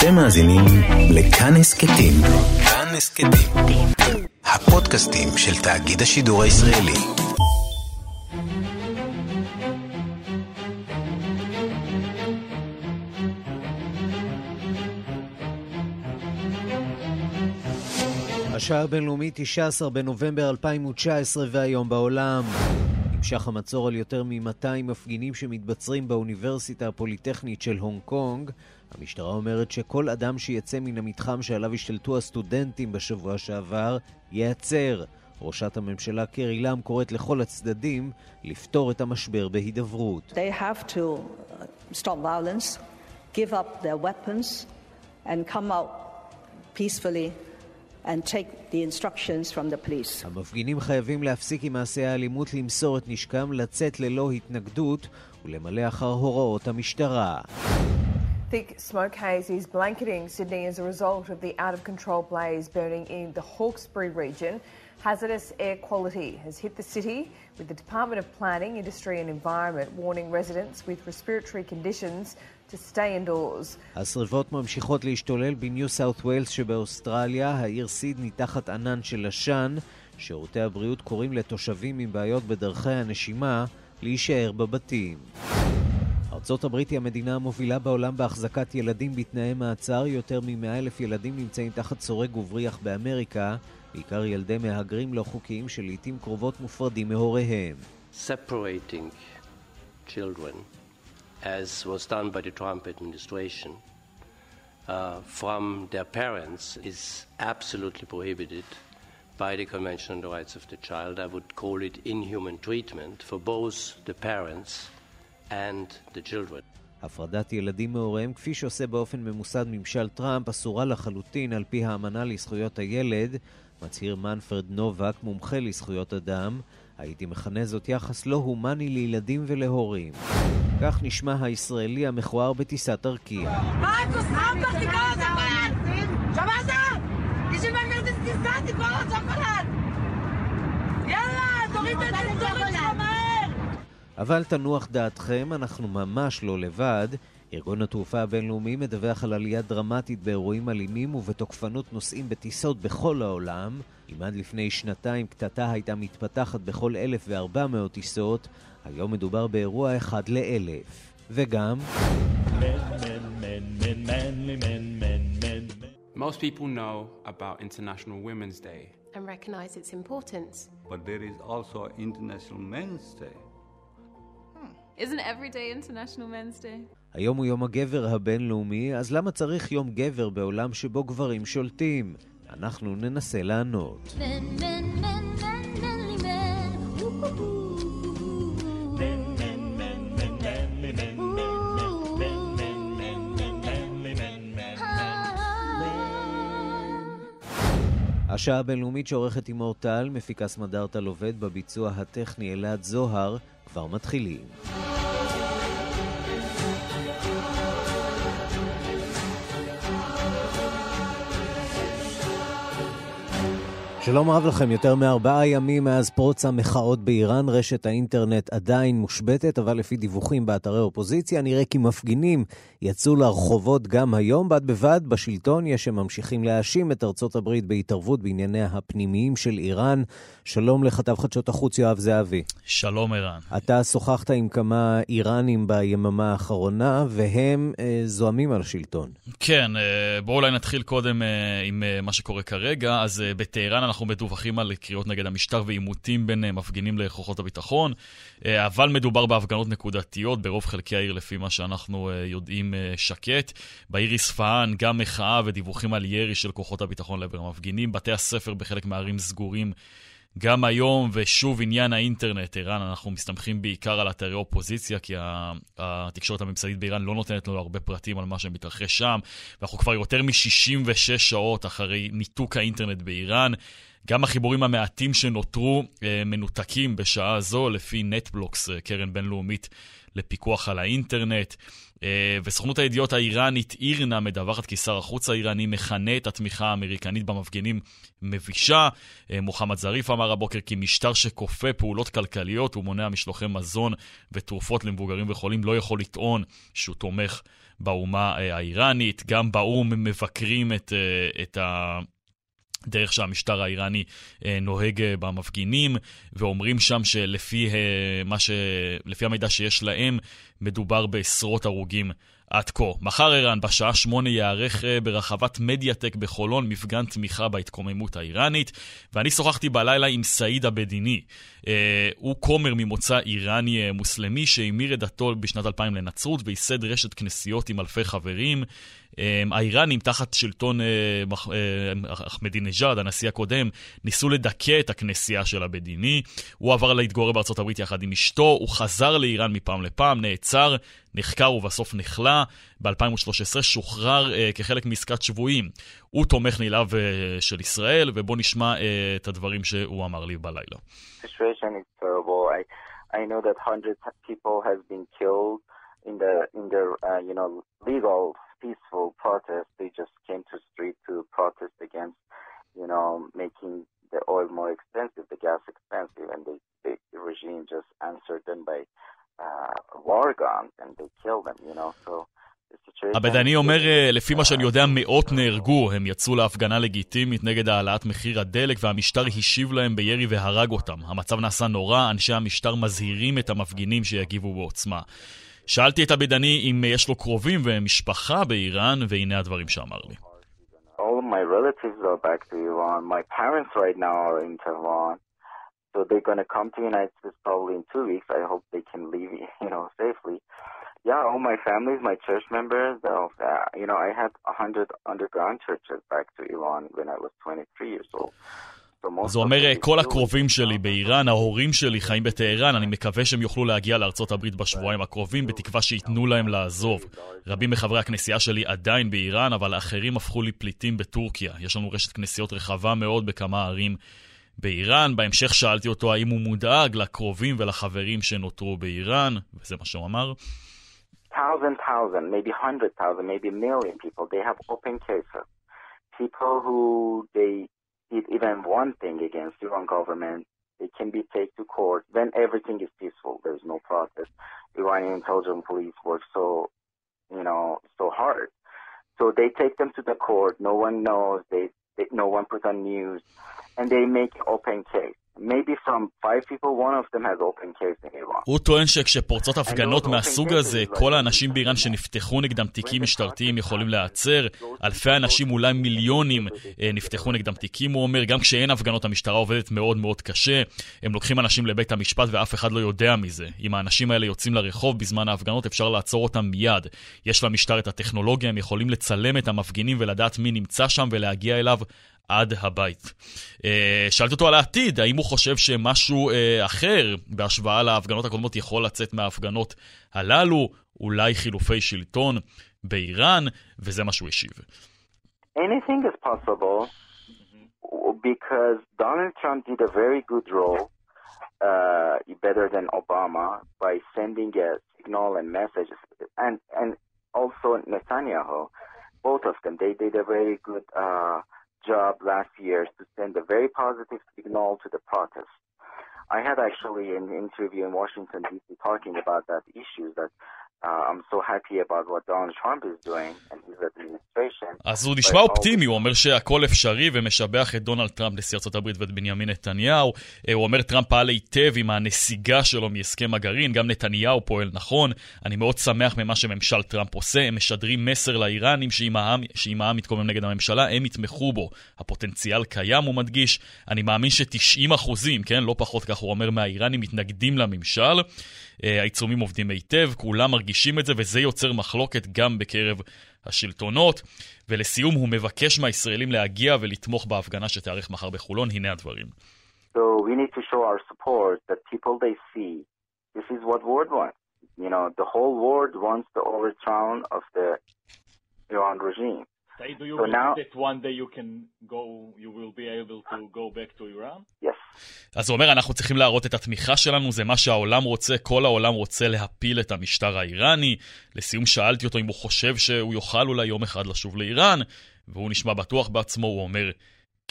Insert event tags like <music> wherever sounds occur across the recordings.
אתם מאזינים לכאן הסכתים. כאן הסכתים. הפודקאסטים של תאגיד השידור הישראלי. השעה הבינלאומית 19 בנובמבר 2019 והיום בעולם. נמשך המצור על יותר מ-200 מפגינים שמתבצרים באוניברסיטה הפוליטכנית של הונג קונג. המשטרה אומרת שכל אדם שיצא מן המתחם שעליו השתלטו הסטודנטים בשבוע שעבר, ייעצר. ראשת הממשלה קרי לם קוראת לכל הצדדים לפתור את המשבר בהידברות. They have to uh, stop violence, give up their weapons, and come out peacefully and take the instructions from the police. המפגינים חייבים להפסיק עם מעשי האלימות, למסור את נשקם, לצאת ללא התנגדות ולמלא אחר הוראות המשטרה. Thick smoke haze is blanketing Sydney as a result of the out of control blaze burning in the Hawkesbury region. Hazardous air quality has hit the city, with the Department of Planning, Industry and Environment warning residents with respiratory conditions to stay indoors. השרפות ממשיכות להשתולל בניו סאות' ווילס שבאוסטרליה, העיר סידני תחת ענן של עשן. שירותי הבריאות קוראים לתושבים עם בעיות בדרכי הנשימה להישאר בבתים. ארצות הברית היא המדינה המובילה בעולם בהחזקת ילדים בתנאי מעצר. יותר מ-100 אלף ילדים נמצאים תחת סורג ובריח באמריקה, בעיקר ילדי מהגרים לא חוקיים שלעיתים קרובות מופרדים מהוריהם. separating children, as was done by the Trump administration, uh, from their parents is absolutely prohibited by the Convention on the Rights of the Child. I would call it inhuman treatment for both the parents and the children. הפרדת ילדים מהוריהם, כפי שעושה באופן ממוסד ממשל טראמפ, אסורה לחלוטין על פי האמנה לזכויות הילד, מצהיר מנפרד נובק, מומחה לזכויות אדם. הייתי מכנה זאת יחס לא הומני לילדים ולהורים. כך נשמע הישראלי המכוער בטיסת ארקיע. מרקוס רמבך תקרא אבל תנוח דעתכם, אנחנו ממש לא לבד. ארגון התעופה הבינלאומי מדווח על עלייה דרמטית באירועים אלימים ובתוקפנות נוסעים בטיסות בכל העולם. אם עד לפני שנתיים קטטה הייתה מתפתחת בכל 1,400 טיסות, היום מדובר באירוע אחד לאלף. וגם... Most people know about International Women's Day. and recognise its importance. But there is also International Men's Day. Isn't every day International Men's Day? היום הוא יום הגבר הבינלאומי, אז למה צריך יום גבר בעולם שבו גברים שולטים? אנחנו ננסה לענות. השעה הבינלאומית שעורכת עם אורטל, מפיקה סמדארטה לובד בביצוע הטכני אלעד זוהר, כבר מתחילים. שלום רב לכם, יותר מארבעה ימים מאז פרוץ המחאות באיראן, רשת האינטרנט עדיין מושבתת, אבל לפי דיווחים באתרי אופוזיציה, נראה כי מפגינים יצאו לרחובות גם היום. בד בבד, בשלטון יש שממשיכים להאשים את ארצות הברית בהתערבות בענייניה הפנימיים של איראן. שלום לכתב חדשות החוץ יואב זהבי. שלום ערן. אתה שוחחת עם כמה איראנים ביממה האחרונה, והם אה, זועמים על השלטון. כן, אה, בואו אולי נתחיל קודם אה, עם אה, מה שקורה כרגע. אז אה, בטהרן אנחנו מדווחים על קריאות נגד המשטר ועימותים בין אה, מפגינים לכוחות הביטחון, אה, אבל מדובר בהפגנות נקודתיות ברוב חלקי העיר לפי מה שאנחנו אה, יודעים שקט. בעיר אספהאן גם מחאה ודיווחים על ירי של כוחות הביטחון לעבר המפגינים. בתי הספר בחלק מהערים סגורים. גם היום, ושוב עניין האינטרנט, ערן, אנחנו מסתמכים בעיקר על אתרי אופוזיציה, כי התקשורת הממסדית באיראן לא נותנת לנו הרבה פרטים על מה שמתרחש שם, ואנחנו כבר יותר מ-66 שעות אחרי ניתוק האינטרנט באיראן. גם החיבורים המעטים שנותרו אה, מנותקים בשעה זו, לפי נטבלוקס, אה, קרן בינלאומית לפיקוח על האינטרנט. וסוכנות הידיעות האיראנית אירנה מדווחת כי שר החוץ האיראני מכנה את התמיכה האמריקנית במפגינים מבישה. מוחמד זריף אמר הבוקר כי משטר שכופה פעולות כלכליות ומונע משלוחי מזון ותרופות למבוגרים וחולים לא יכול לטעון שהוא תומך באומה האיראנית. גם באו"ם מבקרים את, את ה... דרך שהמשטר האיראני אה, נוהג אה, במפגינים, ואומרים שם שלפי אה, ש... המידע שיש להם, מדובר בעשרות הרוגים עד כה. מחר ערן, בשעה שמונה ייערך ברחבת מדיאטק בחולון מפגן תמיכה בהתקוממות האיראנית, ואני שוחחתי בלילה עם סעיד הבדיני. אה, הוא כומר ממוצא איראני מוסלמי שהמיר את דתו בשנת 2000 לנצרות וייסד רשת כנסיות עם אלפי חברים. האיראנים, תחת שלטון אחמדינג'אד, הנשיא הקודם, ניסו לדכא את הכנסייה של הבדיני. הוא עבר להתגורר בארצות הברית יחד עם אשתו, הוא חזר לאיראן מפעם לפעם, נעצר, נחקר ובסוף נכלא. ב-2013 שוחרר uh, כחלק מעסקת שבויים. הוא תומך נלהב של ישראל, ובואו נשמע את הדברים שהוא אמר לי בלילה. I know that hundreds of people have been killed in the in the uh, you know legal peaceful protest. They just came to street to protest against you know making the oil more expensive, the gas expensive, and the, the regime just answered them by uh, war guns and they killed them, you know. So הבדעני אומר, אה, לפי מה שאני יודע, מאות נהרגו. הם יצאו להפגנה לגיטימית נגד העלאת מחיר הדלק, והמשטר השיב להם בירי והרג אותם. המצב נעשה נורא, אנשי המשטר מזהירים את המפגינים שיגיבו בעוצמה. שאלתי את הבדעני אם יש לו קרובים ומשפחה באיראן, והנה הדברים שאמר לי. All my relatives are back to Iran. My parents right now are in Tehran. So they're going to come to the United States probably in two weeks. I hope they can leave, <laughs> you know, safely. Yeah, all my families, my church members, uh, you know, I had a hundred underground churches back to Iran when I was 23 years old. הוא אומר, כל הקרובים שלי באיראן, ההורים שלי חיים בטהרן, אני מקווה שהם יוכלו להגיע לארצות הברית בשבועיים הקרובים, בתקווה שייתנו להם לעזוב. רבים מחברי הכנסייה שלי עדיין באיראן, אבל האחרים הפכו לי פליטים בטורקיה. יש לנו רשת כנסיות רחבה מאוד בכמה ערים באיראן. בהמשך שאלתי אותו האם הוא מודאג לקרובים ולחברים שנותרו באיראן, וזה מה שהוא אמר. Thousand, thousand, maybe hundred thousand, maybe a million people, they have open cases. People who they did even one thing against the Iran government, it can be taken to court Then everything is peaceful. There's no protest. Iranian intelligence police work so, you know, so hard. So they take them to the court. No one knows. They, they no one put on news. And they make open case. Maybe from five people, one of them has open case in Iran. הוא טוען שכשפורצות הפגנות מהסוג הזה, כל האנשים באיראן שנפתחו נגדם תיקים משטרתיים יכולים להיעצר. אלפי אנשים, אולי מיליונים, אה, נפתחו נגדם תיקים, הוא אומר. גם כשאין הפגנות המשטרה עובדת מאוד מאוד קשה. הם לוקחים אנשים לבית המשפט ואף אחד לא יודע מזה. אם האנשים האלה יוצאים לרחוב בזמן ההפגנות, אפשר לעצור אותם מיד. יש למשטר את הטכנולוגיה, הם יכולים לצלם את המפגינים ולדעת מי נמצא שם ולהגיע אליו עד הבית. אה, שאלתי אותו על העתיד, האם הוא חושב שמשהו אה, אחר בהשוואה להפגנות הקודמות יכול לצאת מההפגנות הללו, אולי חילופי שלטון באיראן, וזה מה שהוא השיב. Anything is possible because Donald Trump did a very good role, uh, better than Obama, by sending a signal and messages, and and also Netanyahu, both of them, they did a very good uh, job last year to send a very positive signal to the protest. I had actually an interview in Washington, D.C. talking about that issue that I'm so happy about what Donald Trump is doing and his administration. אז הוא נשמע אופטימי, הוא אומר שהכל אפשרי ומשבח את דונלד טראמפ, נשיא ארצות הברית ואת בנימין נתניהו. הוא אומר טראמפ פעל היטב עם הנסיגה שלו מהסכם הגרעין, גם נתניהו פועל נכון. אני מאוד שמח ממה שממשל טראמפ עושה, הם משדרים מסר לאיראנים שאם העם, שאם העם מתקומם נגד הממשלה, הם יתמכו בו. הפוטנציאל קיים, הוא מדגיש. אני מאמין ש-90 אחוזים, כן, לא פחות כך הוא אומר, מהאיראנים מתנגדים לממשל. העיצומים עובדים היטב, כולם מרגישים את זה, וזה יוצר מחלוקת גם בקרב השלטונות. ולסיום, הוא מבקש מהישראלים להגיע ולתמוך בהפגנה שתיארך מחר בחולון. הנה הדברים. So we need to show our support that people they see, this is what world wants. You know, the whole world wants the overthrow of the Iran regime. Do you So believe now- that one day you can go, you will be able to go back to Iran? Yes. אז הוא אומר, אנחנו צריכים להראות את התמיכה שלנו, זה מה שהעולם רוצה, כל העולם רוצה להפיל את המשטר האיראני. לסיום שאלתי אותו אם הוא חושב שהוא יוכל אולי יום אחד לשוב לאיראן, והוא נשמע בטוח בעצמו, הוא אומר,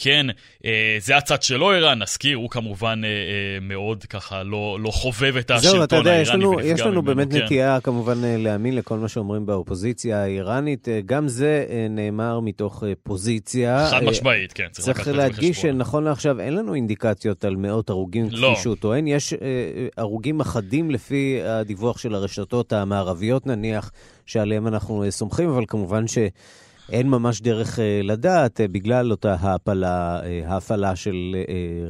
כן, אה, זה הצד שלו איראן, נזכיר, הוא כמובן אה, אה, מאוד ככה לא, לא חובב את השלטון זהו, אתה יודע, יש האיראני לנו, יש לנו ממנו, באמת כן. נטייה כמובן להאמין לכל מה שאומרים באופוזיציה האיראנית. גם זה נאמר מתוך פוזיציה. חד משמעית, כן, צריך צריך להדגיש. שנכון לעכשיו אין לנו אינדיקציות על מאות הרוגים, לא. כפי שהוא טוען. יש הרוגים אחדים לפי הדיווח של הרשתות המערביות נניח, שעליהם אנחנו סומכים, אבל כמובן ש... אין ממש דרך אה, לדעת, אה, בגלל אותה העפלה, אה, ההפעלה של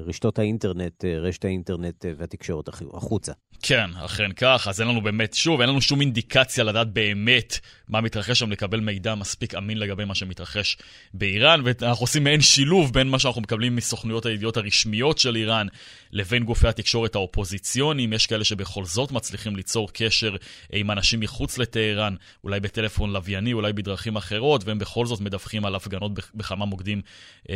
רשתות האינטרנט, רשת האינטרנט והתקשורת החוצה. כן, אכן כך, אז אין לנו באמת, שוב, אין לנו שום אינדיקציה לדעת באמת מה מתרחש שם, לקבל מידע מספיק אמין לגבי מה שמתרחש באיראן, ואנחנו עושים מעין שילוב בין מה שאנחנו מקבלים מסוכנויות הידיעות הרשמיות של איראן לבין גופי התקשורת האופוזיציוניים. יש כאלה שבכל זאת מצליחים ליצור קשר עם אנשים מחוץ לטהרן, אולי בטלפון לווייני, אולי בדרכים אחרות, והם בכל זאת מדווחים על הפגנות בכ- בכמה מוקדים אה,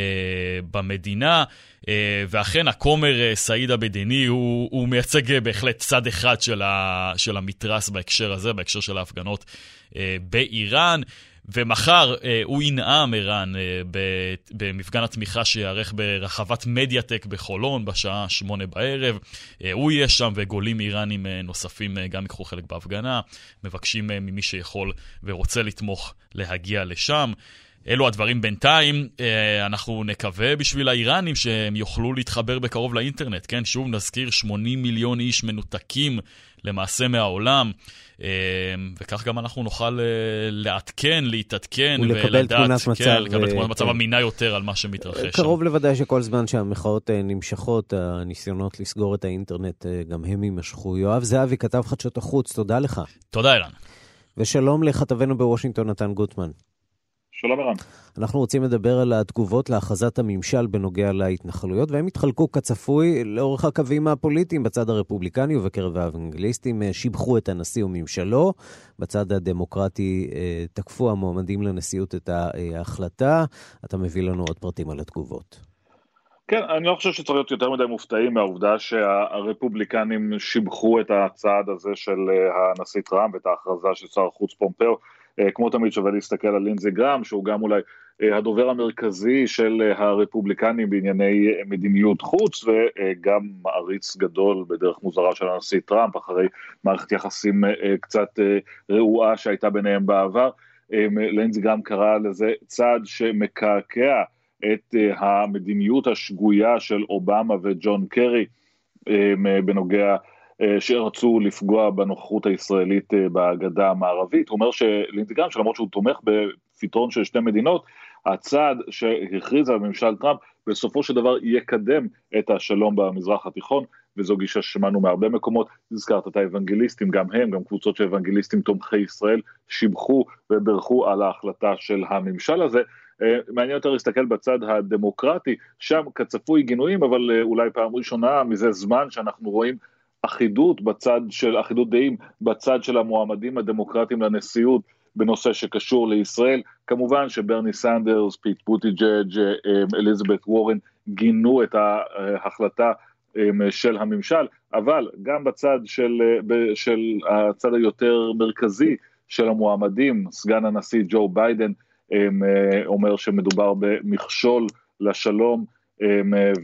במדינה. אה, ואכן, הכומר אה, סעיד הבדיני הוא, הוא מייצג אה, בהחלט צד אחד של, ה, של המתרס בהקשר הזה, בהקשר של ההפגנות באיראן. ומחר הוא ינאם, ערן, במפגן התמיכה שייערך ברחבת מדיאטק בחולון בשעה שמונה בערב. הוא יהיה שם וגולים איראנים נוספים גם ייקחו חלק בהפגנה. מבקשים ממי שיכול ורוצה לתמוך להגיע לשם. אלו הדברים בינתיים, אה, אנחנו נקווה בשביל האיראנים שהם יוכלו להתחבר בקרוב לאינטרנט, כן? שוב נזכיר, 80 מיליון איש מנותקים למעשה מהעולם, אה, וכך גם אנחנו נוכל אה, לעדכן, להתעדכן, ולקבל ולדעת, תמונת מצב, כן, לקבל תמונת מצב כן. אמינה יותר על מה שמתרחש שם. קרוב לוודאי שכל זמן שהמחאות נמשכות, הניסיונות לסגור את האינטרנט, גם הם יימשכו. יואב זהבי, כתב חדשות החוץ, תודה לך. תודה, אילן. ושלום לכתבנו בוושינגטון, נתן גוטמן. שלום ערן. אנחנו רוצים לדבר על התגובות להכרזת הממשל בנוגע להתנחלויות, והם התחלקו כצפוי לאורך הקווים הפוליטיים. בצד הרפובליקני ובקרב האוונגליסטים אה, שיבחו את הנשיא וממשלו. בצד הדמוקרטי אה, תקפו המועמדים לנשיאות את ההחלטה. אתה מביא לנו עוד פרטים על התגובות. כן, אני לא חושב שצריך להיות יותר מדי מופתעים מהעובדה שהרפובליקנים שיבחו את הצעד הזה של אה, הנשיא טראמפ ואת ההכרזה של שר החוץ פומפאו. אה, כמו תמיד שווה להסתכל על לינזי גרם, שהוא גם אולי אה, הדובר המרכזי של אה, הרפובליקנים בענייני מדיניות חוץ, וגם מעריץ גדול בדרך מוזרה של הנשיא טראמפ, אחרי מערכת יחסים קצת רעועה שהייתה ביניהם בעבר. לינזי גרם קרא לזה צעד שמקעקע את המדיניות השגויה של אובמה וג'ון קרי בנוגע שרצו לפגוע בנוכחות הישראלית uh, בגדה המערבית. הוא אומר שלינזי גרם, שלמרות שהוא תומך בפתרון של שתי מדינות, הצעד שהכריז על ממשל טראמפ בסופו של דבר יקדם את השלום במזרח התיכון, וזו גישה ששמענו מהרבה מקומות, הזכרת את האוונגליסטים, גם הם, גם קבוצות של אוונגליסטים תומכי ישראל, שיבחו וברכו על ההחלטה של הממשל הזה. מעניין יותר להסתכל בצד הדמוקרטי, שם כצפוי גינויים, אבל אולי פעם ראשונה מזה זמן שאנחנו רואים אחידות בצד של, אחידות דעים בצד של המועמדים הדמוקרטיים לנשיאות בנושא שקשור לישראל. כמובן שברני סנדרס, פיט בוטיג'אג', אליזבת וורן גינו את ההחלטה של הממשל, אבל גם בצד של, של הצד היותר מרכזי של המועמדים, סגן הנשיא ג'ו ביידן, אומר שמדובר במכשול לשלום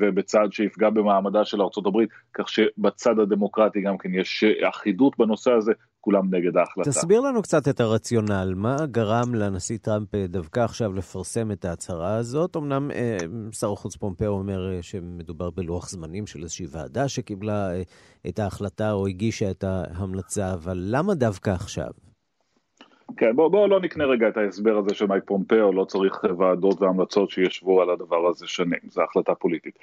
ובצד שיפגע במעמדה של ארה"ב, כך שבצד הדמוקרטי גם כן יש אחידות בנושא הזה, כולם נגד ההחלטה. תסביר לנו קצת את הרציונל, מה גרם לנשיא טראמפ דווקא עכשיו לפרסם את ההצהרה הזאת? אמנם שר החוץ פומפאו אומר שמדובר בלוח זמנים של איזושהי ועדה שקיבלה את ההחלטה או הגישה את ההמלצה, אבל למה דווקא עכשיו? כן, בואו בוא לא נקנה רגע את ההסבר הזה של מייק פומפאו, לא צריך ועדות והמלצות שישבו על הדבר הזה שנים, זו החלטה פוליטית.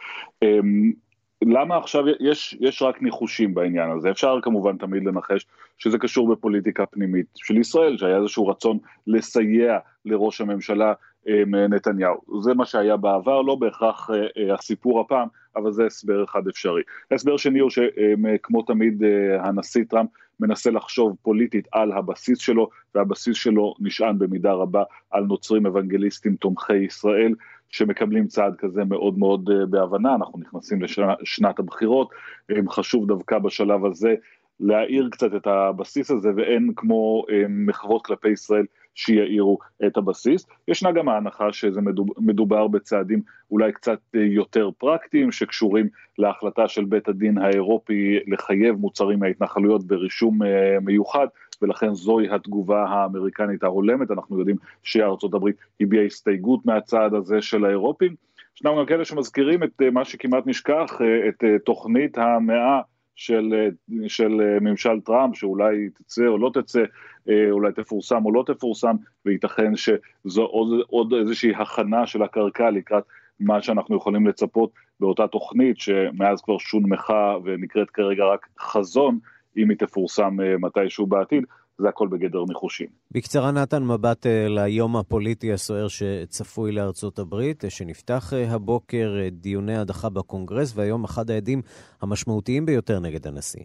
למה עכשיו, יש, יש רק ניחושים בעניין הזה, אפשר כמובן תמיד לנחש שזה קשור בפוליטיקה פנימית של ישראל, שהיה איזשהו רצון לסייע לראש הממשלה נתניהו. זה מה שהיה בעבר, לא בהכרח הסיפור הפעם, אבל זה הסבר אחד אפשרי. הסבר שני הוא שכמו תמיד הנשיא טראמפ מנסה לחשוב פוליטית על הבסיס שלו, והבסיס שלו נשען במידה רבה על נוצרים אוונגליסטים תומכי ישראל, שמקבלים צעד כזה מאוד מאוד בהבנה, אנחנו נכנסים לשנת הבחירות, חשוב דווקא בשלב הזה להאיר קצת את הבסיס הזה, ואין כמו מחוות כלפי ישראל שיאירו את הבסיס. ישנה גם ההנחה שזה מדובר בצעדים אולי קצת יותר פרקטיים, שקשורים להחלטה של בית הדין האירופי לחייב מוצרים מההתנחלויות ברישום מיוחד, ולכן זוהי התגובה האמריקנית ההולמת. אנחנו יודעים שארצות הברית הביעה הסתייגות מהצעד הזה של האירופים. ישנם גם כאלה שמזכירים את מה שכמעט נשכח, את תוכנית המאה של, של ממשל טראמפ, שאולי תצא או לא תצא, אולי תפורסם או לא תפורסם, וייתכן שזו עוד, עוד איזושהי הכנה של הקרקע לקראת מה שאנחנו יכולים לצפות באותה תוכנית, שמאז כבר שונמכה ונקראת כרגע רק חזון, אם היא תפורסם מתישהו בעתיד. זה הכל בגדר ניחושים. בקצרה נתן, מבט ליום הפוליטי הסוער שצפוי לארצות הברית, שנפתח הבוקר דיוני הדחה בקונגרס, והיום אחד העדים המשמעותיים ביותר נגד הנשיא.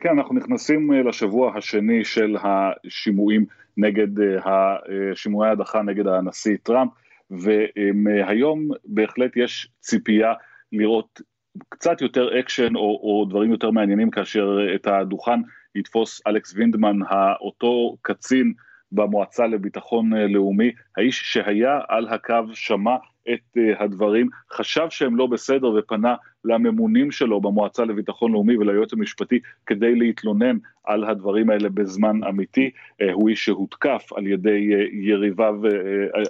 כן, אנחנו נכנסים לשבוע השני של השימועים נגד, שימועי הדחה נגד הנשיא טראמפ, והיום בהחלט יש ציפייה לראות קצת יותר אקשן או, או דברים יותר מעניינים כאשר את הדוכן יתפוס אלכס וינדמן, אותו קצין במועצה לביטחון לאומי, האיש שהיה על הקו, שמע את הדברים, חשב שהם לא בסדר ופנה לממונים שלו במועצה לביטחון לאומי וליועץ המשפטי כדי להתלונן על הדברים האלה בזמן אמיתי. הוא איש שהותקף על ידי יריביו,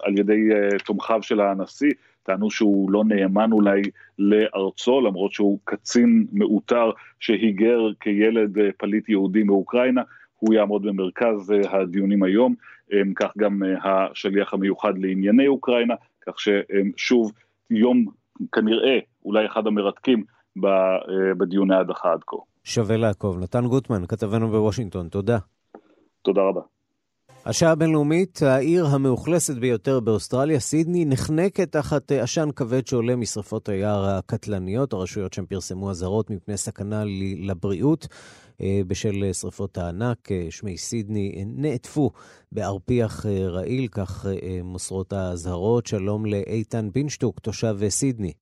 על ידי תומכיו של הנשיא, טענו שהוא לא נאמן אולי לארצו, למרות שהוא קצין מעוטר שהיגר כילד פליט יהודי מאוקראינה, הוא יעמוד במרכז הדיונים היום, כך גם השליח המיוחד לענייני אוקראינה, כך ששוב יום כנראה אולי אחד המרתקים בדיוני ההדחה עד כה. שווה לעקוב. נתן גוטמן, כתבנו בוושינגטון, תודה. תודה רבה. השעה הבינלאומית, העיר המאוכלסת ביותר באוסטרליה, סידני, נחנקת תחת עשן כבד שעולה משרפות היער הקטלניות. הרשויות שם פרסמו אזהרות מפני סכנה לבריאות בשל שרפות הענק. שמי סידני נעטפו בערפיח רעיל, כך מוסרות האזהרות. שלום לאיתן בינשטוק, תושב סידני.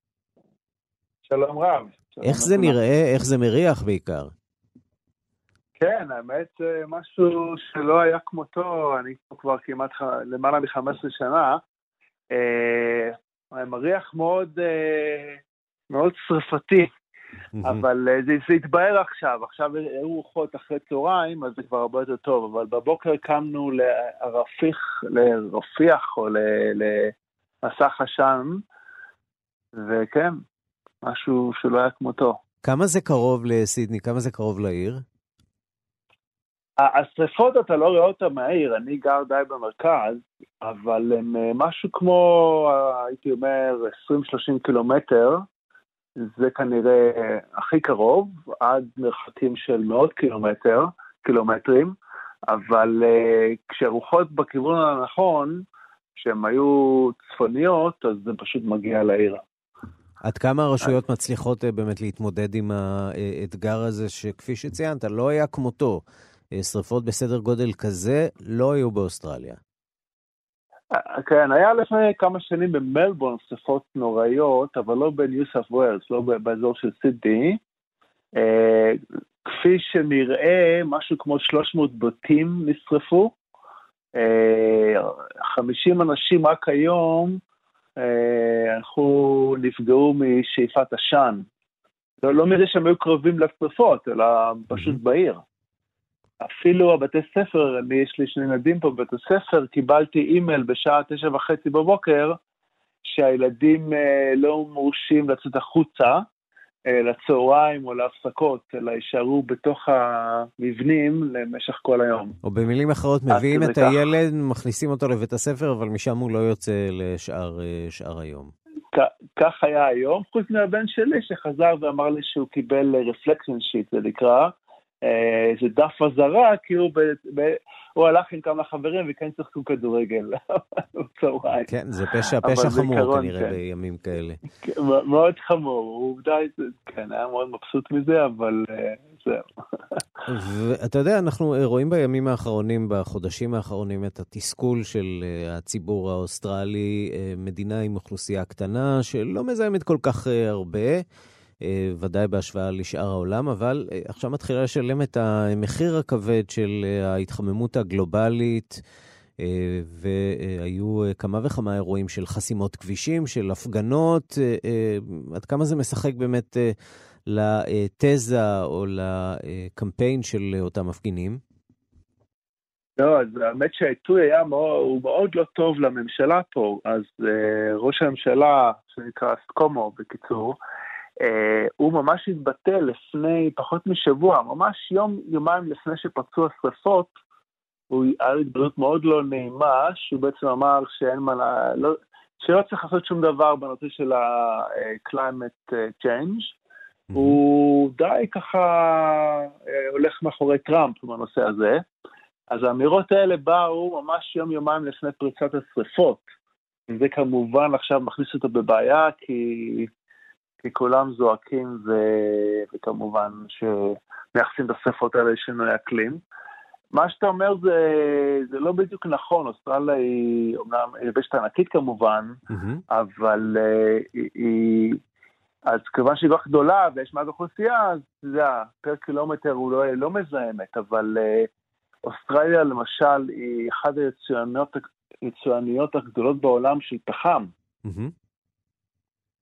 שלום רב. איך זה נראה? איך זה מריח בעיקר? כן, האמת, משהו שלא היה כמותו, אני פה כבר כמעט למעלה מ-15 שנה. אה, מריח מאוד, אה, מאוד שרפתי, אבל אה, זה, זה התבהר עכשיו, עכשיו היו רוחות אחרי צהריים, אז זה כבר הרבה יותר טוב, אבל בבוקר קמנו לרפיח, לרפיח או למסך עשן, וכן, משהו שלא היה כמותו. כמה זה קרוב לסידני? כמה זה קרוב לעיר? השריפות אתה לא רואה אותן מהעיר, אני גר די במרכז, אבל הם משהו כמו, הייתי אומר, 20-30 קילומטר, זה כנראה הכי קרוב, עד מרחקים של מאות קילומטר, קילומטרים, אבל כשהרוחות בכיוון הנכון, כשהן היו צפוניות, אז זה פשוט מגיע לעיר. עד כמה הרשויות מצליחות באמת להתמודד עם האתגר הזה, שכפי שציינת, לא היה כמותו? שריפות בסדר גודל כזה לא היו באוסטרליה. כן, היה לפני כמה שנים במלבורן שריפות נוראיות, אבל לא בניו סאף ווילס, לא באזור של סידני. כפי שנראה, משהו כמו 300 בתים נשרפו. 50 אנשים רק היום הלכו, נפגעו משאיפת עשן. לא, לא מזה שהם היו קרובים לשרפות, אלא פשוט בעיר. אפילו הבתי ספר, אני יש לי שני ילדים פה בבית הספר, קיבלתי אימייל בשעה תשע וחצי בבוקר, שהילדים לא מורשים לצאת החוצה לצהריים או להפסקות, אלא יישארו בתוך המבנים למשך כל היום. או במילים אחרות, מביאים את הילד, מכניסים אותו לבית הספר, אבל משם הוא לא יוצא לשאר היום. כך היה היום, חוץ מהבן שלי שחזר ואמר לי שהוא קיבל reflection sheet, זה נקרא, אה, איזה דף אזהרה, כי הוא, ב, ב, הוא הלך עם כמה חברים וכן שיחקו כדורגל <laughs> בצהריים. כן, זה פשע, פשע חמור כנראה כן. בימים כאלה. כן, מאוד חמור, עובדה, כן, היה מאוד מבסוט מזה, אבל אה, זהו. ואתה יודע, אנחנו רואים בימים האחרונים, בחודשים האחרונים, את התסכול של אה, הציבור האוסטרלי, מדינה עם אוכלוסייה קטנה, שלא מזהמת כל כך הרבה. אה, ודאי בהשוואה לשאר העולם, אבל אה, עכשיו מתחילה לשלם את המחיר הכבד של אה, ההתחממות הגלובלית. והיו כמה וכמה אירועים של חסימות כבישים, של הפגנות. עד כמה זה משחק באמת לתזה או לקמפיין של אותם מפגינים? לא, אז האמת שהעיתוי היה מאוד, הוא מאוד לא טוב לממשלה פה. אז ראש הממשלה, שנקרא סקומו בקיצור, הוא ממש התבטא לפני פחות משבוע, ממש יום, יומיים לפני שפרצו השרפות, הוא היה התבטאות מאוד לא נעימה, שהוא בעצם אמר שאין מה, לא, שלא צריך לעשות שום דבר בנושא של ה-climate change. Mm-hmm. הוא די ככה uh, הולך מאחורי טראמפ בנושא הזה. אז האמירות האלה באו ממש יום-יומיים לפני פריצת השרפות. וזה כמובן עכשיו מכניס אותו בבעיה, כי כי כולם זועקים ו... וכמובן שמייחסים את השפות האלה לשינוי אקלים. מה שאתה אומר זה, זה לא בדיוק נכון, אוסטרליה היא אומנם יבשת ענקית כמובן, mm-hmm. אבל uh, היא, היא, אז כיוון שהיא כל כך גדולה ויש מעט אוכלוסייה, אז אתה יודע, פר קילומטר הוא לא, לא מזהמת, אבל uh, אוסטרליה למשל היא אחת היצואניות הגדולות בעולם של פחם. Mm-hmm.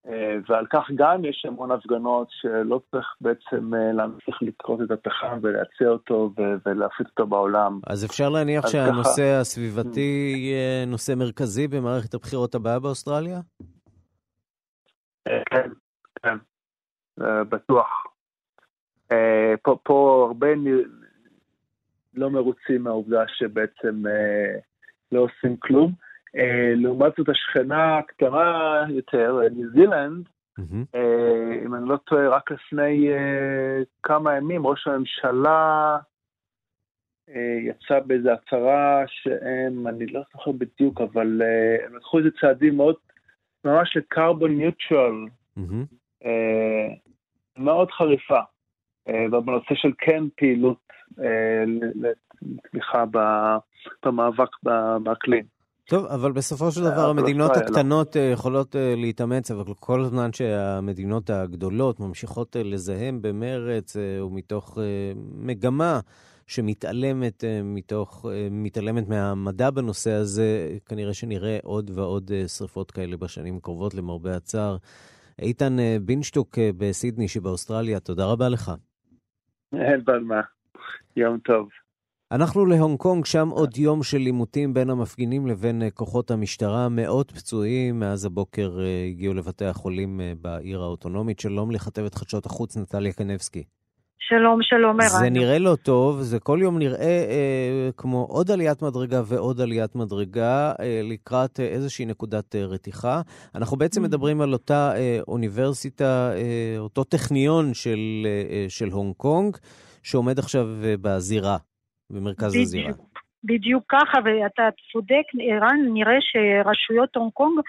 אה, ועל כך גם יש המון הפגנות שלא צריך בעצם אה, להמשיך לקרות את הפחם ולהציע אותו ולהפיץ אותו בעולם. אז אפשר להניח שהנושא ככה... הסביבתי יהיה נושא מרכזי במערכת הבחירות הבאה באוסטרליה? אה, כן, כן, בטוח. פה, פה הרבה לא מרוצים מהעובדה שבעצם לא עושים כלום. אה, לעומת זאת השכנה הקטנה יותר, ניו זילנד, mm-hmm. אם אני לא טועה, רק לפני כמה ימים ראש הממשלה יצא באיזו הצהרה שהם, אני לא זוכר בדיוק, אבל הם לקחו איזה צעדים מאוד, ממש לקרבון ניוטרל, mm-hmm. מאוד חריפה, בנושא של כן פעילות לתמיכה במאבק באקלים. טוב, אבל בסופו של דבר המדינות הקטנות אה, יכולות אה, להתאמץ, אבל כל זמן שהמדינות הגדולות ממשיכות אה, לזהם במרץ ומתוך מגמה שמתעלמת מתוך, מתעלמת מהמדע בנושא הזה, כנראה שנראה עוד ועוד שריפות כאלה בשנים הקרובות, למרבה הצער. איתן בינשטוק בסידני שבאוסטרליה, תודה רבה לך. אין בעל מה. יום טוב. אנחנו להונג קונג, שם עוד יום של עימותים בין המפגינים לבין אה, כוחות המשטרה. מאות פצועים מאז הבוקר אה, הגיעו לבתי החולים אה, בעיר האוטונומית. שלום לכתבת חדשות החוץ, נטליה קנבסקי. שלום, שלום, ערן. זה נראה לא טוב, זה כל יום נראה אה, כמו עוד עליית מדרגה ועוד עליית מדרגה אה, לקראת איזושהי נקודת אה, רתיחה. אנחנו בעצם mm. מדברים על אותה אה, אוניברסיטה, אה, אותו טכניון של, אה, של הונג קונג, שעומד עכשיו אה, בזירה. במרכז בדיוק, הזירה. בדיוק ככה, ואתה צודק, ערן, נראה שרשויות הונג קונג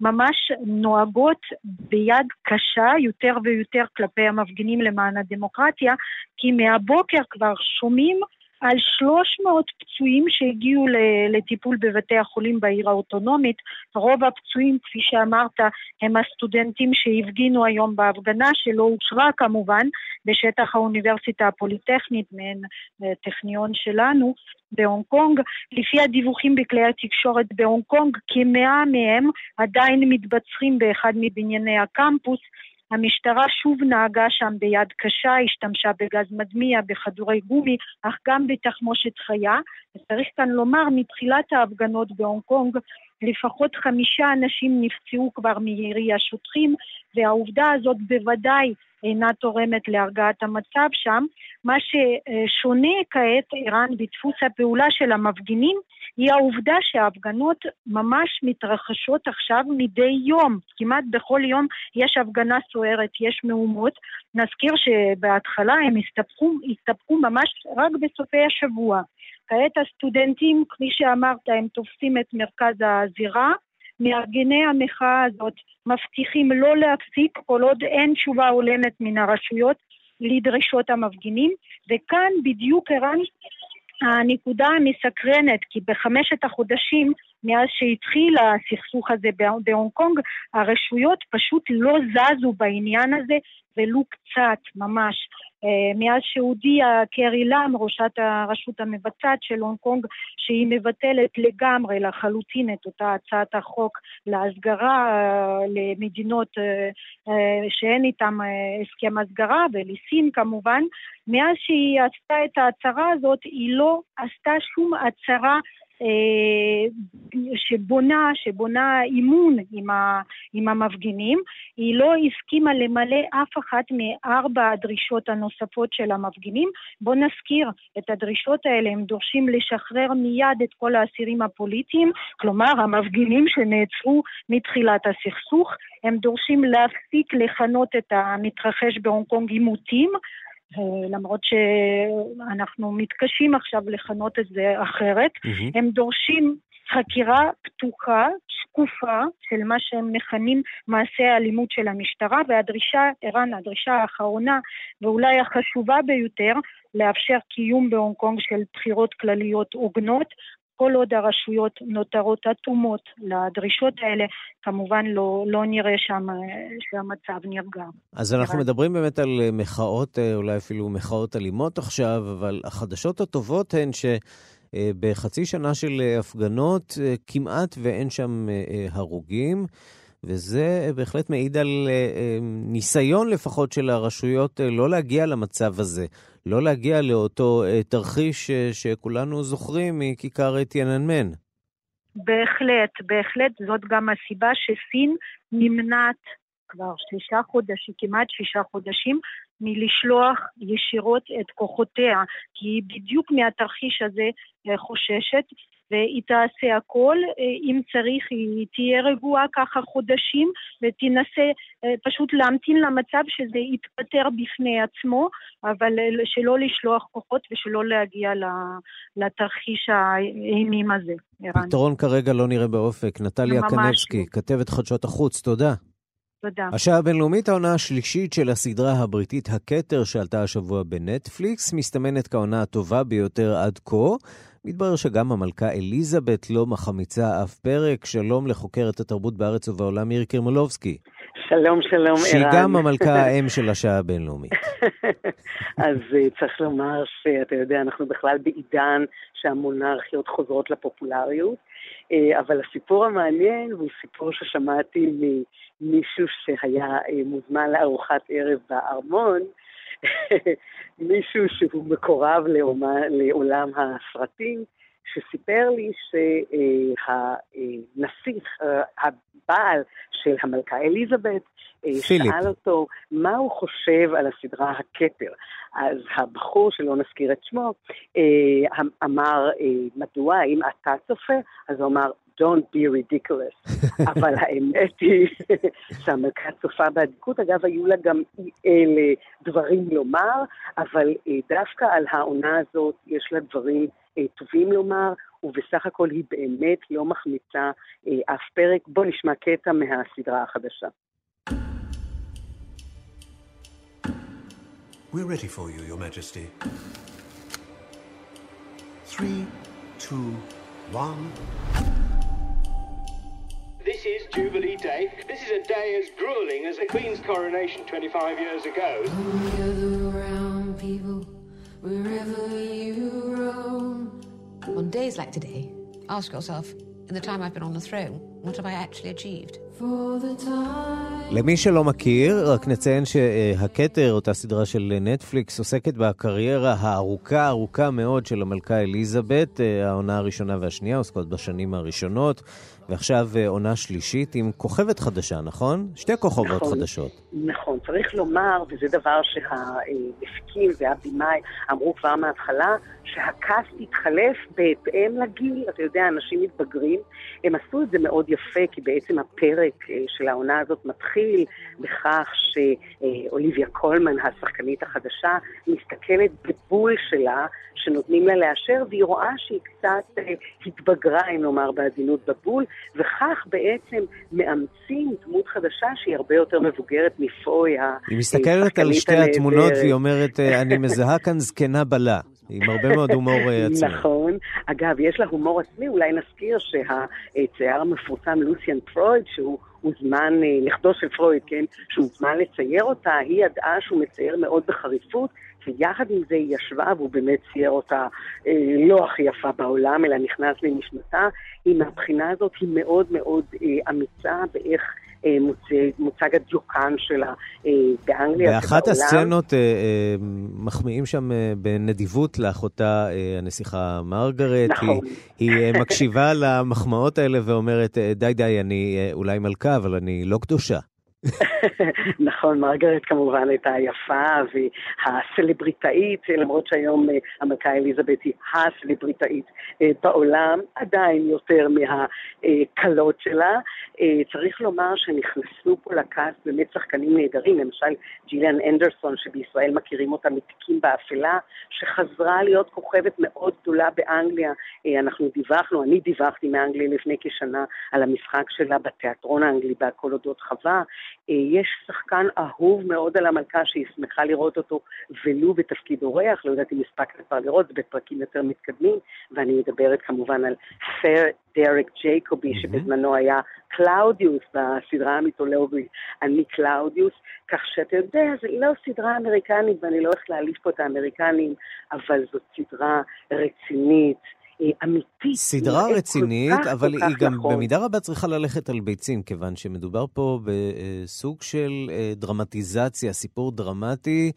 ממש נוהגות ביד קשה יותר ויותר כלפי המפגינים למען הדמוקרטיה, כי מהבוקר כבר שומעים על 300 פצועים שהגיעו לטיפול בבתי החולים בעיר האוטונומית. רוב הפצועים, כפי שאמרת, הם הסטודנטים שהפגינו היום בהפגנה, שלא אושרה כמובן, בשטח האוניברסיטה הפוליטכנית, מעין אה, טכניון שלנו, בהונג קונג. לפי הדיווחים בכלי התקשורת בהונג קונג, כמאה מהם עדיין מתבצרים באחד מבנייני הקמפוס. המשטרה שוב נהגה שם ביד קשה, השתמשה בגז מדמיע, בכדורי גומי, אך גם בתחמושת חיה. וצריך כאן לומר, מתחילת ההפגנות בהונג קונג, לפחות חמישה אנשים נפצעו כבר מירי השוטרים, והעובדה הזאת בוודאי אינה תורמת להרגעת המצב שם. מה ששונה כעת, ערן, בדפוס הפעולה של המפגינים, היא העובדה שההפגנות ממש מתרחשות עכשיו מדי יום. כמעט בכל יום יש הפגנה סוערת, יש מהומות. נזכיר שבהתחלה הם הסתפקו, הסתפקו ממש רק בסופי השבוע. כעת הסטודנטים, כפי שאמרת, הם תופסים את מרכז הזירה. מארגני המחאה הזאת מבטיחים לא להפסיק כל עוד אין תשובה הולמת מן הרשויות לדרישות המפגינים, וכאן בדיוק ערן הנקודה המסקרנת, כי בחמשת החודשים מאז שהתחיל הסכסוך הזה בהונג קונג, הרשויות פשוט לא זזו בעניין הזה ולו קצת, ממש. אה, מאז שהודיעה קרי לאם, ראשת הרשות המבצעת של הונג קונג, שהיא מבטלת לגמרי, לחלוטין, את אותה הצעת החוק להסגרה אה, למדינות אה, שאין איתן הסכם הסגרה, ולסין כמובן, מאז שהיא עשתה את ההצהרה הזאת, היא לא עשתה שום הצהרה שבונה, שבונה אימון עם, ה, עם המפגינים. היא לא הסכימה למלא אף אחת מארבע הדרישות הנוספות של המפגינים. בואו נזכיר את הדרישות האלה, הם דורשים לשחרר מיד את כל האסירים הפוליטיים, כלומר המפגינים שנעצרו מתחילת הסכסוך. הם דורשים להפסיק לכנות את המתרחש בהונג קונג עימותים, למרות שאנחנו מתקשים עכשיו לכנות את זה אחרת, mm-hmm. הם דורשים חקירה פתוחה, שקופה, של מה שהם מכנים מעשי האלימות של המשטרה, והדרישה, ערן, הדרישה האחרונה ואולי החשובה ביותר, לאפשר קיום בהונג קונג של בחירות כלליות הוגנות, כל עוד הרשויות נותרות אטומות לדרישות האלה, כמובן לא, לא נראה שם שהמצב נרגע. אז אנחנו מדברים באמת על מחאות, אה, אולי אפילו מחאות אלימות עכשיו, אבל החדשות הטובות הן ש... אה, בחצי שנה של הפגנות אה, כמעט ואין שם הרוגים, וזה בהחלט מעיד על ניסיון לפחות של הרשויות לא להגיע למצב הזה. לא להגיע לאותו אה, תרחיש אה, שכולנו זוכרים מכיכר טיאננמן. בהחלט, בהחלט, זאת גם הסיבה שסין נמנעת כבר שישה חודשים, כמעט שישה חודשים, מלשלוח ישירות את כוחותיה, כי היא בדיוק מהתרחיש הזה אה, חוששת, והיא תעשה הכל, אה, אם צריך היא תהיה רגועה ככה חודשים ותנסה אה, פשוט להמתין למצב שזה יתפטר בפני עצמו, אבל שלא לשלוח כוחות ושלא להגיע לתרחיש האימים הזה. פתרון כרגע לא נראה באופק. נטליה קנבסקי, לא. כתבת חדשות החוץ, תודה. תודה. השעה הבינלאומית, העונה השלישית של הסדרה הבריטית הכתר שעלתה השבוע בנטפליקס, מסתמנת כעונה הטובה ביותר עד כה. מתברר שגם המלכה אליזבת לא מחמיצה אף פרק. שלום לחוקרת התרבות בארץ ובעולם מירי קרמולובסקי. שלום, שלום, ערן. שהיא גם המלכה האם של השעה הבינלאומית. <laughs> אז אה, צריך לומר שאתה יודע, אנחנו בכלל בעידן שהמונרכיות חוזרות לפופולריות, אה, אבל הסיפור המעניין הוא סיפור ששמעתי ממישהו שהיה אה, מוזמן לארוחת ערב בארמון, <laughs> מישהו שהוא מקורב לעולם, לעולם הסרטים, שסיפר לי שהנסיך, הבעל של המלכה אליזבת, פיליפ. שאל אותו מה הוא חושב על הסדרה הכתר. אז הבחור, שלא נזכיר את שמו, אמר, מדוע, האם אתה צופה? אז הוא אמר, Don't be ridiculous. <laughs> אבל האמת היא <laughs> שהמלכה צופה באדיקות. אגב, היו לה גם אלה דברים לומר, אבל אה, דווקא על העונה הזאת יש לה דברים אה, טובים לומר, ובסך הכל היא באמת לא מחמיצה אה, אף פרק. בואו נשמע קטע מהסדרה החדשה. We're ready for you, Your Majesty. Three, two, one. This is Jubilee Day. This is a day as grueling as the Queen's coronation 25 years ago. Gather around, people, wherever you roam. On days like today, ask yourself, in the time I've been on the throne, what have I actually achieved? למי שלא מכיר, רק נציין שהכתר, אותה סדרה של נטפליקס, עוסקת בקריירה הארוכה, ארוכה מאוד של המלכה אליזבת. העונה הראשונה והשנייה עוסקות בשנים הראשונות. ועכשיו אה, עונה שלישית עם כוכבת חדשה, נכון? שתי כוכבות נכון, חדשות. נכון, צריך לומר, וזה דבר שהמפיקים והבימאי אמרו כבר מההתחלה, שהקאסט התחלף בהתאם לגיל, אתה יודע, אנשים מתבגרים. הם עשו את זה מאוד יפה, כי בעצם הפרק אה, של העונה הזאת מתחיל בכך שאוליביה קולמן, השחקנית החדשה, מסתכלת בבול שלה, שנותנים לה לאשר, והיא רואה שהיא קצת אה, התבגרה, אם נאמר בעדינות, בבול, וכך בעצם מאמצים דמות חדשה שהיא הרבה יותר מבוגרת מפוי, היא מסתכלת על שתי התמונות והיא אומרת, אה, אני מזהה כאן זקנה בלה. עם הרבה מאוד הומור אה, עצמי. נכון. אגב, יש לה הומור עצמי, אולי נזכיר שהצייר המפורסם לוסיאן פרויד, שהוא הוזמן, אה, נכדו של פרויד, כן, שהוזמן לצייר אותה, היא ידעה שהוא מצייר מאוד בחריפות, ויחד עם זה היא ישבה, והוא באמת צייר אותה אה, לא הכי יפה בעולם, אלא נכנס לנשמתה. היא מהבחינה הזאת היא מאוד מאוד אה, אמיצה באיך... אה, מוצג הדיוקן שלה אה, באנגליה באחת הסצנות אה, מחמיאים שם בנדיבות לאחותה הנסיכה מרגרט. נכון. היא, היא מקשיבה למחמאות האלה ואומרת, די די, אני אולי מלכה, אבל אני לא קדושה. <laughs> נכון, מרגרט כמובן הייתה יפה והסלבריטאית, למרות שהיום אה, המלכה אליזבת היא הסלבריטאית אה, בעולם, עדיין יותר מהקלות שלה. אה, צריך לומר שנכנסו פה לקאסט באמת שחקנים נהדרים, למשל ג'יליאן אנדרסון, שבישראל מכירים אותה מתיקים באפלה, שחזרה להיות כוכבת מאוד גדולה באנגליה. אנחנו דיווחנו, אני דיווחתי מאנגליה לפני כשנה על המשחק שלה בתיאטרון האנגלי בהכל אודות חווה. אה, יש שחקן אהוב מאוד על המלכה שהיא שמחה לראות אותו ולו בתפקיד אורח, לא יודעת אם הספקת כבר לראות, זה בפרקים יותר מתקדמים, ואני מדברת כמובן על סר דרק ג'ייקובי. שבזמנו היה קלאודיוס בסדרה המיתולוגית, אני קלאודיוס, כך שאתה יודע, זו לא סדרה אמריקנית, ואני לא הולכת להעליב פה את האמריקנים, אבל זאת סדרה רצינית. אמיתית. סדרה רצינית, כל כך, אבל כל היא גם נכון. במידה רבה צריכה ללכת על ביצים, כיוון שמדובר פה בסוג של אה, דרמטיזציה, סיפור דרמטי.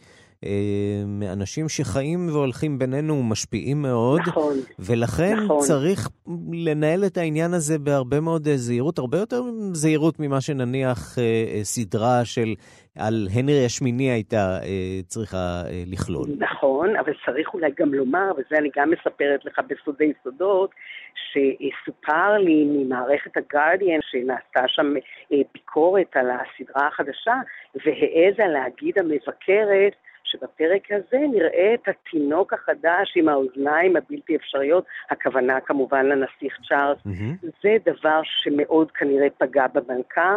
אה, מאנשים שחיים והולכים בינינו ומשפיעים מאוד, נכון, ולכן נכון. צריך לנהל את העניין הזה בהרבה מאוד אה, זהירות, הרבה יותר זהירות ממה שנניח סדרה של על הנרי השמיני הייתה אה, צריכה אה, לכלול. נכון, אבל צריך אולי גם לומר, וזה אני גם מספרת לך בסודי סודות, שסופר לי ממערכת הגרדיאן שנעשתה שם אה, ביקורת על הסדרה החדשה, והעזה להגיד המבקרת, שבפרק הזה נראה את התינוק החדש עם האוזניים הבלתי אפשריות, הכוונה כמובן לנסיך צ'ארלס. Mm-hmm. זה דבר שמאוד כנראה פגע במלכה,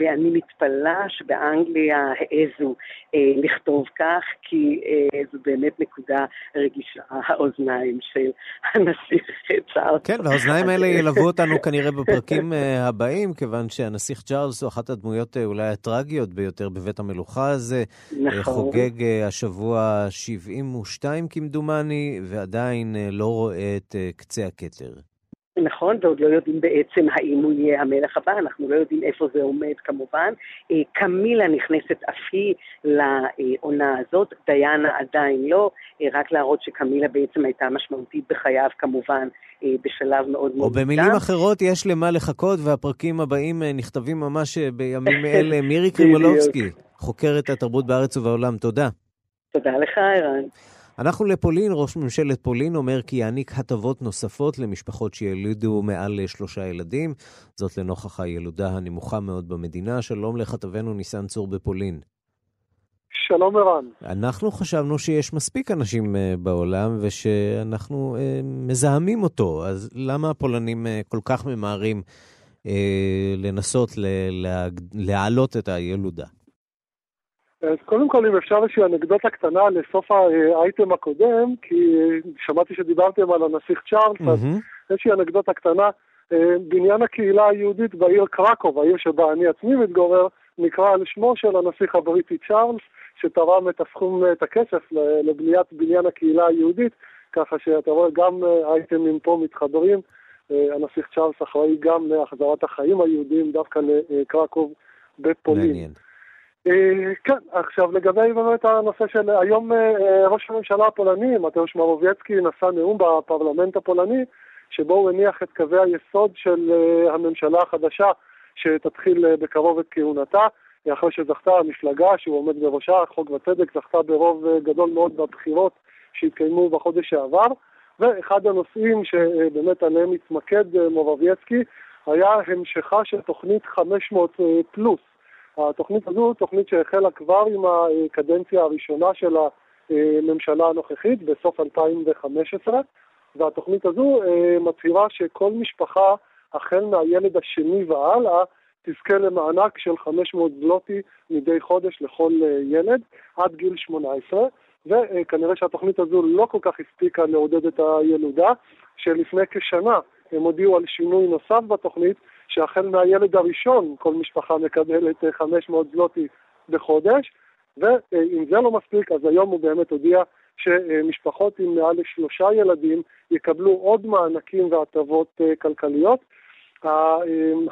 ואני מתפלאה שבאנגליה העזו אה, לכתוב כך, כי אה, זו באמת נקודה רגישה, האוזניים של הנסיך צ'ארלס. כן, והאוזניים האלה ילוו אותנו כנראה בפרקים אה, הבאים, כיוון שהנסיך צ'ארלס הוא אחת הדמויות אה, אולי הטרגיות ביותר בבית המלוכה הזה. נכון. חוגג אה, השבוע 72 כמדומני, ועדיין אה, לא רואה את אה, קצה הכתר. נכון, ועוד לא יודעים בעצם האם הוא יהיה המלך הבא, אנחנו לא יודעים איפה זה עומד כמובן. אה, קמילה נכנסת אף היא לעונה הזאת, דיאנה עדיין לא, אה, רק להראות שקמילה בעצם הייתה משמעותית בחייו כמובן אה, בשלב מאוד מאוד או במילים אחרות, יש למה לחכות והפרקים הבאים נכתבים ממש בימים <laughs> אלה. מירי קרימולובסקי, חוקרת התרבות בארץ ובעולם, תודה. תודה לך, ערן. אנחנו לפולין, ראש ממשלת פולין אומר כי יעניק הטבות נוספות למשפחות שילדו מעל שלושה ילדים, זאת לנוכח הילודה הנמוכה מאוד במדינה. שלום לכתבנו ניסן צור בפולין. שלום ערן. אנחנו חשבנו שיש מספיק אנשים uh, בעולם ושאנחנו uh, מזהמים אותו, אז למה הפולנים uh, כל כך ממהרים לנסות להעלות את הילודה? אז קודם כל, אם אפשר איזושהי אנקדוטה קטנה לסוף האייטם הקודם, כי שמעתי שדיברתם על הנסיך צ'ארלס, mm-hmm. אז איזושהי אנקדוטה קטנה. אה, בניין הקהילה היהודית בעיר קרקוב, העיר שבה אני עצמי מתגורר, נקרא על שמו של הנסיך הבריטי צ'ארלס, שתרם את הסכום, את הכסף לבניית בניין הקהילה היהודית, ככה שאתה רואה גם אה, אייטמים פה מתחברים. הנסיך צ'ארלס אחראי גם להחזרת החיים היהודיים דווקא לקרקוב בפולין. מעניין. כן, עכשיו לגבי באמת הנושא של היום ראש הממשלה הפולני, מתאוש מרובייצקי, נשא נאום בפרלמנט הפולני, שבו הוא הניח את קווי היסוד של הממשלה החדשה שתתחיל בקרוב את כהונתה. אחרי שזכתה המפלגה שהוא עומד בראשה, חוק וצדק, זכתה ברוב אה, גדול מאוד בבחירות שהתקיימו בחודש שעבר, ואחד הנושאים שבאמת עליהם התמקד אה, מורבייצקי היה המשכה של תוכנית 500 אה, פלוס. התוכנית הזו, תוכנית שהחלה כבר עם הקדנציה הראשונה של הממשלה הנוכחית בסוף 2015, והתוכנית הזו מצהירה שכל משפחה, החל מהילד השני והלאה, תזכה למענק של 500 זלוטי מדי חודש לכל אה, ילד עד גיל 18, וכנראה שהתוכנית הזו לא כל כך הספיקה לעודד את הילודה, שלפני כשנה הם הודיעו על שינוי נוסף בתוכנית, שהחל מהילד הראשון כל משפחה מקבלת 500 אה, זלוטי בחודש, ואם זה לא מספיק, אז היום הוא באמת הודיע שמשפחות עם מעל לשלושה ילדים יקבלו עוד מענקים והטבות אה, כלכליות.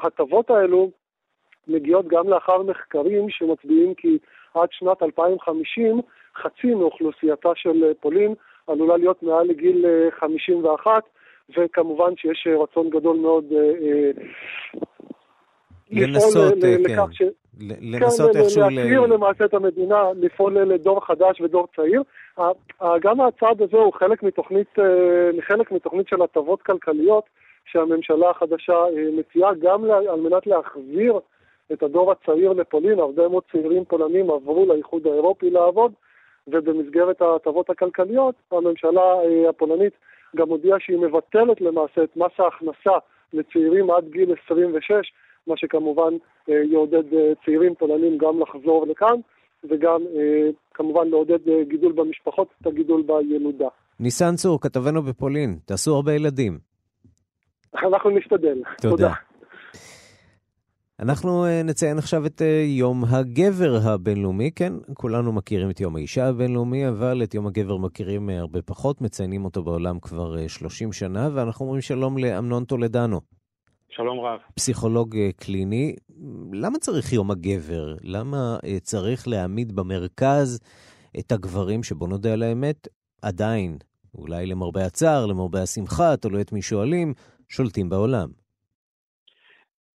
ההטבות האלו מגיעות גם לאחר מחקרים שמצביעים כי עד שנת 2050 חצי מאוכלוסייתה של פולין עלולה להיות מעל לגיל 51, אה, וכמובן שיש אה, רצון גדול מאוד אה, לנסות, כן. ש... לנסות כן, איכשהו... להכיר למעשה את המדינה, לפעול לדור חדש ודור צעיר. גם הצעד הזה הוא חלק מתוכנית, חלק מתוכנית של הטבות כלכליות שהממשלה החדשה מציעה, גם על מנת להחזיר את הדור הצעיר לפולין, הרבה מאוד צעירים פולנים עברו לאיחוד האירופי לעבוד, ובמסגרת ההטבות הכלכליות, הממשלה אה, הפולנית גם הודיעה שהיא מבטלת למעשה את מס ההכנסה לצעירים עד גיל 26, מה שכמובן אה, יעודד אה, צעירים פולנים גם לחזור לכאן, וגם כמובן לעודד גידול במשפחות, את הגידול בילודה. ניסן צור, כתבנו בפולין, תעשו הרבה ילדים. אנחנו נשתדל. תודה. תודה. אנחנו אה, נציין עכשיו את אה, יום הגבר הבינלאומי. כן, כולנו מכירים את יום האישה הבינלאומי, אבל את יום הגבר מכירים אה, הרבה פחות, מציינים אותו בעולם כבר 30 שנה, ואנחנו אומרים שלום לאמנון טולדנו. שלום רב. פסיכולוג קליני. למה צריך יום הגבר? למה צריך להעמיד במרכז את הגברים, שבוא נודה על האמת, עדיין, אולי למרבה הצער, למרבה השמחה, תלוי את מי שואלים, שולטים בעולם?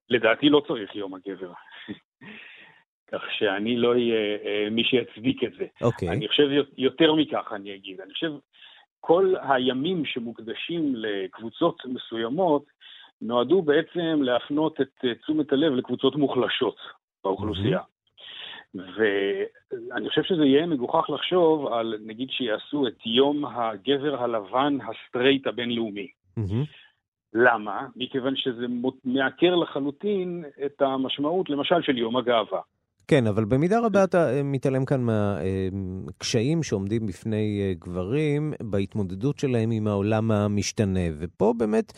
לדעתי לא צריך יום הגבר. <laughs> כך שאני לא אהיה אה, מי שיצדיק את זה. אוקיי. Okay. אני חושב יותר מכך אני אגיד. אני חושב כל הימים שמוקדשים לקבוצות מסוימות נועדו בעצם להפנות את אה, תשומת הלב לקבוצות מוחלשות באוכלוסייה. Mm-hmm. ואני חושב שזה יהיה מגוחך לחשוב על, נגיד, שיעשו את יום הגבר הלבן הסטרייט הבינלאומי. Mm-hmm. למה? מכיוון שזה מעקר לחלוטין את המשמעות, למשל, של יום הגאווה. כן, אבל במידה רבה אתה אה, מתעלם כאן מהקשיים שעומדים בפני אה, גברים בהתמודדות שלהם עם העולם המשתנה. ופה באמת,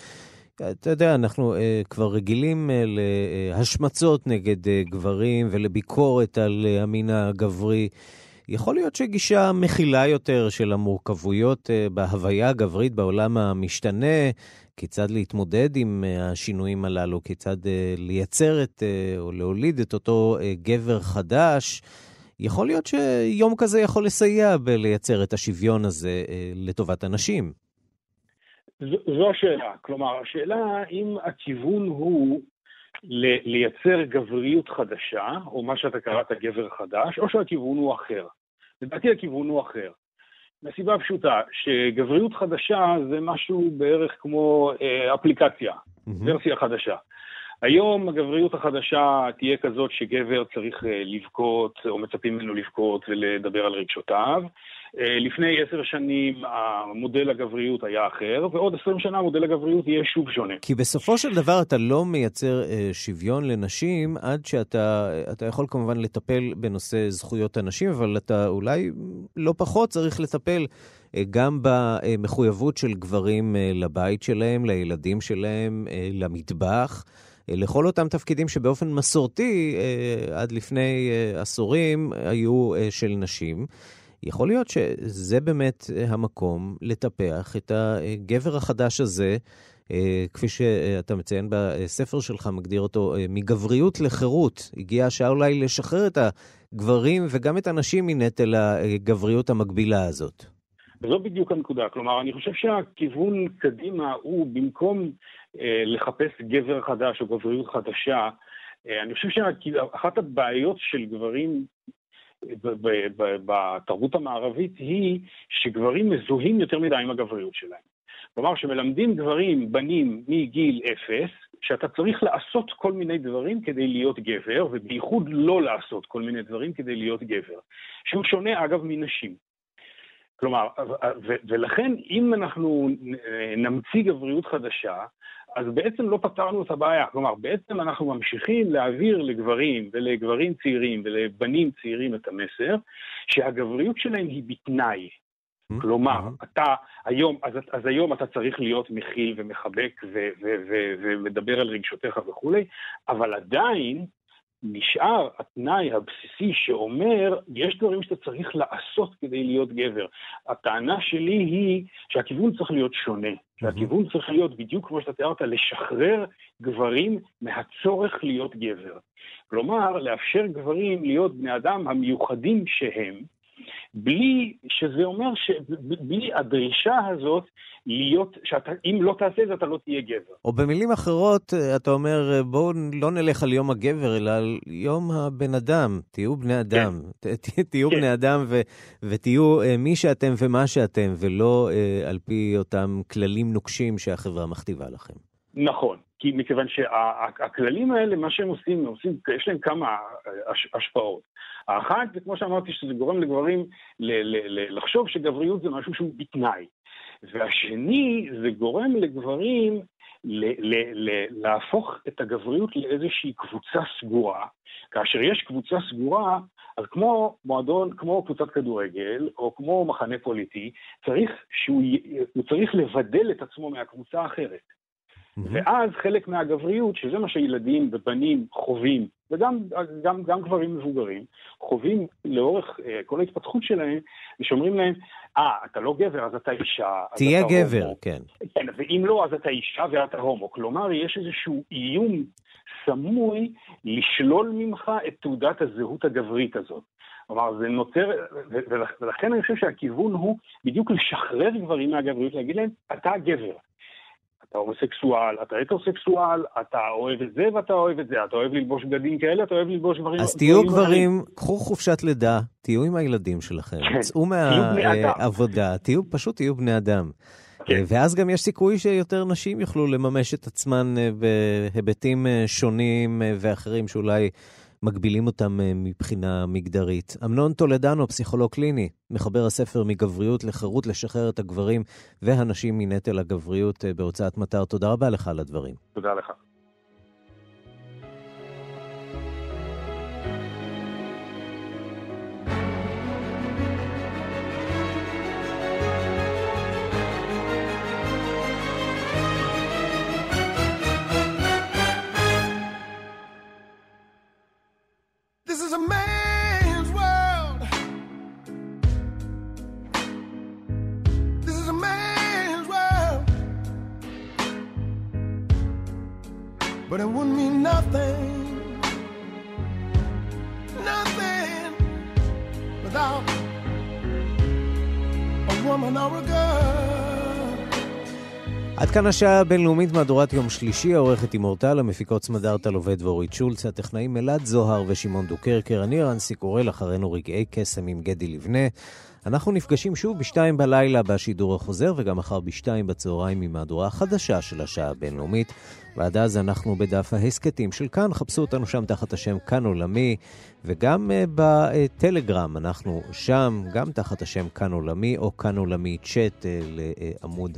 אתה יודע, אנחנו אה, כבר רגילים להשמצות נגד גברים ולביקורת על המין הגברי. יכול להיות שגישה מכילה יותר של המורכבויות בהוויה הגברית בעולם המשתנה, כיצד להתמודד עם אה, השינויים הללו, כיצד אה, לייצר את, אה, או להוליד את אותו גבר חדש. יכול להיות שיום כזה יכול לסייע בלייצר את השוויון הזה לטובת הנשים. זו השאלה. כלומר, השאלה אם הכיוון הוא לייצר גבריות חדשה, או מה שאתה קראת גבר חדש, או שהכיוון הוא אחר. לדעתי הכיוון הוא אחר. מסיבה פשוטה, שגבריות חדשה זה משהו בערך כמו אה, אפליקציה, mm-hmm. ורסיה חדשה. היום הגבריות החדשה תהיה כזאת שגבר צריך אה, לבכות, או מצפים ממנו לבכות ולדבר על רגשותיו. אה, לפני עשר שנים המודל הגבריות היה אחר, ועוד עשרים שנה מודל הגבריות יהיה שוב שונה. כי בסופו של דבר אתה לא מייצר אה, שוויון לנשים עד שאתה אתה יכול כמובן לטפל בנושא זכויות הנשים, אבל אתה אולי לא פחות צריך לטפל גם במחויבות של גברים לבית שלהם, לילדים שלהם, למטבח. אה, לכל אותם תפקידים שבאופן מסורתי, אה, עד לפני אה, עשורים, היו של נשים. יכול להיות שזה באמת המקום לטפח את הגבר החדש הזה כפי שאתה מציין בספר שלך, מגדיר אותו מגבריות לחירות. הגיעה השעה אולי לשחרר את הגברים וגם את הנשים מנטל הגבריות המקבילה הזאת. וזו בדיוק הנקודה. כלומר, אני חושב שהכיוון קדימה הוא במקום לחפש גבר חדש או גבריות חדשה, אה, אני חושב שאחת הבעיות של גברים בתרבות המערבית היא שגברים מזוהים יותר מדי עם הגבריות שלהם. כלומר, שמלמדים גברים, בנים, מגיל אפס, שאתה צריך לעשות כל מיני דברים כדי להיות גבר, ובייחוד לא לעשות כל מיני דברים כדי להיות גבר. שהוא שונה, אגב, מנשים. כלומר, ולכן אם אנחנו נמציא גבריות חדשה, אז בעצם לא פתרנו את הבעיה. כלומר, בעצם אנחנו ממשיכים להעביר לגברים ולגברים צעירים ולבנים צעירים את המסר שהגבריות שלהם היא בתנאי. Mm-hmm. כלומר, mm-hmm. אתה היום, אז, אז היום אתה צריך להיות מכיל ומחבק ומדבר על רגשותיך וכולי, אבל עדיין נשאר התנאי הבסיסי שאומר, יש דברים שאתה צריך לעשות כדי להיות גבר. הטענה שלי היא שהכיוון צריך להיות שונה. שהכיוון צריך להיות בדיוק כמו שאתה תיארת, לשחרר גברים מהצורך להיות גבר. כלומר, לאפשר גברים להיות בני אדם המיוחדים שהם, בלי שזה אומר, ש... בלי הדרישה הזאת להיות, שאם לא תעשה את זה אתה לא תהיה גבר. או במילים אחרות, אתה אומר, בואו לא נלך על יום הגבר, אלא על יום הבן אדם. תהיו בני אדם. כן. ת, תהיו כן. בני אדם ו, ותהיו uh, מי שאתם ומה שאתם, ולא על פי אותם כללים נוקשים שהחברה מכתיבה לכם. נכון. כי מכיוון שהכללים האלה, מה שהם עושים, עושים, יש להם כמה השפעות. האחת, זה כמו שאמרתי, שזה גורם לגברים ל- ל- ל- לחשוב שגבריות זה משהו שהוא בתנאי. והשני, זה גורם לגברים ל- ל- ל- להפוך את הגבריות לאיזושהי קבוצה סגורה. כאשר יש קבוצה סגורה, אז כמו מועדון, כמו קבוצת כדורגל, או כמו מחנה פוליטי, צריך שהוא צריך לבדל את עצמו מהקבוצה האחרת. ואז חלק מהגבריות, שזה מה שילדים ובנים חווים, וגם גם, גם גברים מבוגרים, חווים לאורך uh, כל ההתפתחות שלהם, ושאומרים להם, אה, ah, אתה לא גבר, אז אתה אישה. תהיה אתה גבר, הומו. כן. כן, ואם לא, אז אתה אישה ואתה הומו. כלומר, יש איזשהו איום סמוי לשלול ממך את תעודת הזהות הגברית הזאת. כלומר, זה נוצר, ולכן אני חושב שהכיוון הוא בדיוק לשחרר גברים מהגבריות, להגיד להם, אתה גבר. אתה הומוסקסואל, אתה הטרוסקסואל, אתה אוהב את זה ואתה אוהב את זה, אתה אוהב ללבוש בגדים כאלה, אתה אוהב ללבוש דברים... אז תהיו גברים, קחו חופשת לידה, תהיו עם הילדים שלכם, כן, צאו מהעבודה, תהיו, פשוט תהיו בני אדם. כן. ואז גם יש סיכוי שיותר נשים יוכלו לממש את עצמן אה, בהיבטים אה, שונים אה, ואחרים שאולי מגבילים אותם אה, מבחינה מגדרית. אמנון טולדנו, פסיכולוג קליני, מחבר הספר מגבריות לחירות לשחרר את הגברים והנשים מנטל הגבריות אה, בהוצאת מטר. תודה רבה לך על הדברים. תודה לך. עד כאן השעה הבינלאומית מהדורת יום שלישי, העורכת עם אורטל, המפיקות סמדארטה לובד ואורית שולץ, הטכנאים אלעד זוהר ושמעון דוקרקר, אני רנסי קורל, אחרינו רגעי קסם עם גדי לבנה. אנחנו נפגשים שוב בשתיים בלילה בשידור החוזר, וגם מחר בשתיים בצהריים עם מהדורה החדשה של השעה הבינלאומית. ועד אז אנחנו בדף ההסכתים של כאן, חפשו אותנו שם תחת השם כאן עולמי, וגם uh, בטלגרם אנחנו שם, גם תחת השם כאן עולמי, או כאן עולמי צ'אט uh, לעמוד